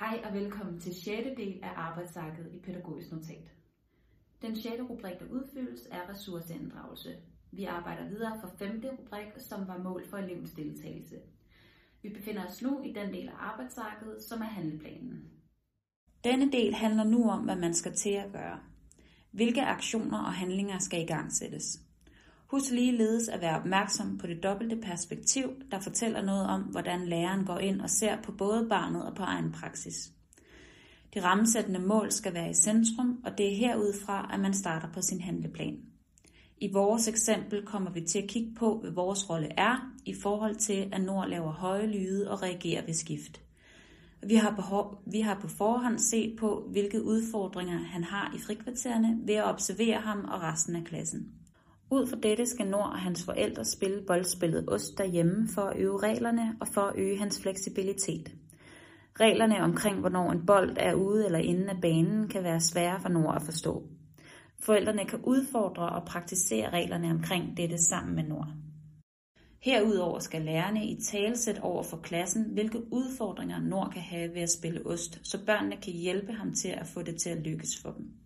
Hej og velkommen til 6. del af arbejdsarket i Pædagogisk Notat. Den 6. rubrik, der udfyldes, er ressourceinddragelse. Vi arbejder videre for 5. rubrik, som var mål for elevens deltagelse. Vi befinder os nu i den del af arbejdsarket, som er handleplanen. Denne del handler nu om, hvad man skal til at gøre. Hvilke aktioner og handlinger skal igangsættes? Husk ligeledes at være opmærksom på det dobbelte perspektiv, der fortæller noget om, hvordan læreren går ind og ser på både barnet og på egen praksis. De rammesættende mål skal være i centrum, og det er herudfra, at man starter på sin handleplan. I vores eksempel kommer vi til at kigge på, hvad vores rolle er i forhold til, at Nord laver høje lyde og reagerer ved skift. Vi har, behov, vi har på forhånd set på, hvilke udfordringer han har i frikvartererne ved at observere ham og resten af klassen. Ud fra dette skal Nord og hans forældre spille boldspillet Ost derhjemme for at øve reglerne og for at øge hans fleksibilitet. Reglerne omkring, hvornår en bold er ude eller inde af banen, kan være svære for Nord at forstå. Forældrene kan udfordre og praktisere reglerne omkring dette sammen med Nord. Herudover skal lærerne i talsæt over for klassen, hvilke udfordringer Nord kan have ved at spille ost, så børnene kan hjælpe ham til at få det til at lykkes for dem.